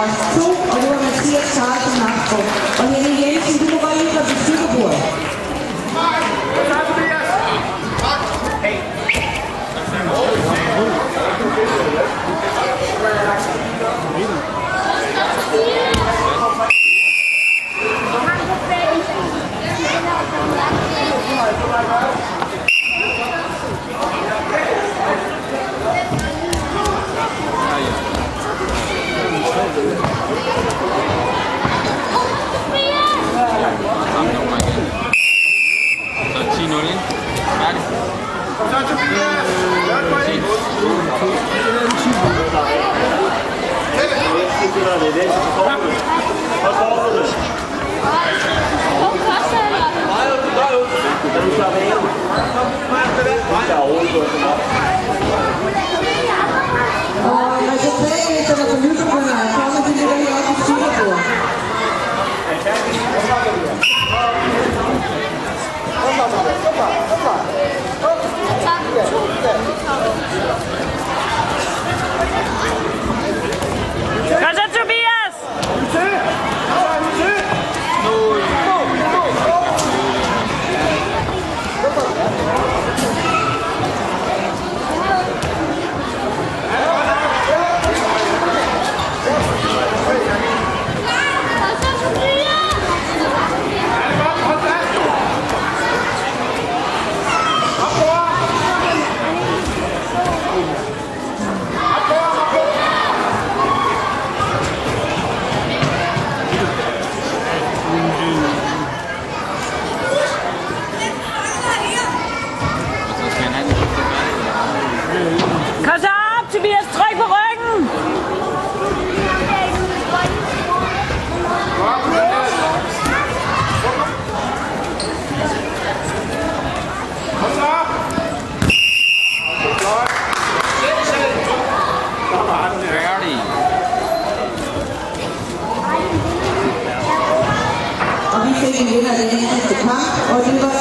are so Beleza? Só pausa. Só pausa, Færdig. Og vi fik en vinder af den eneste kamp, og det var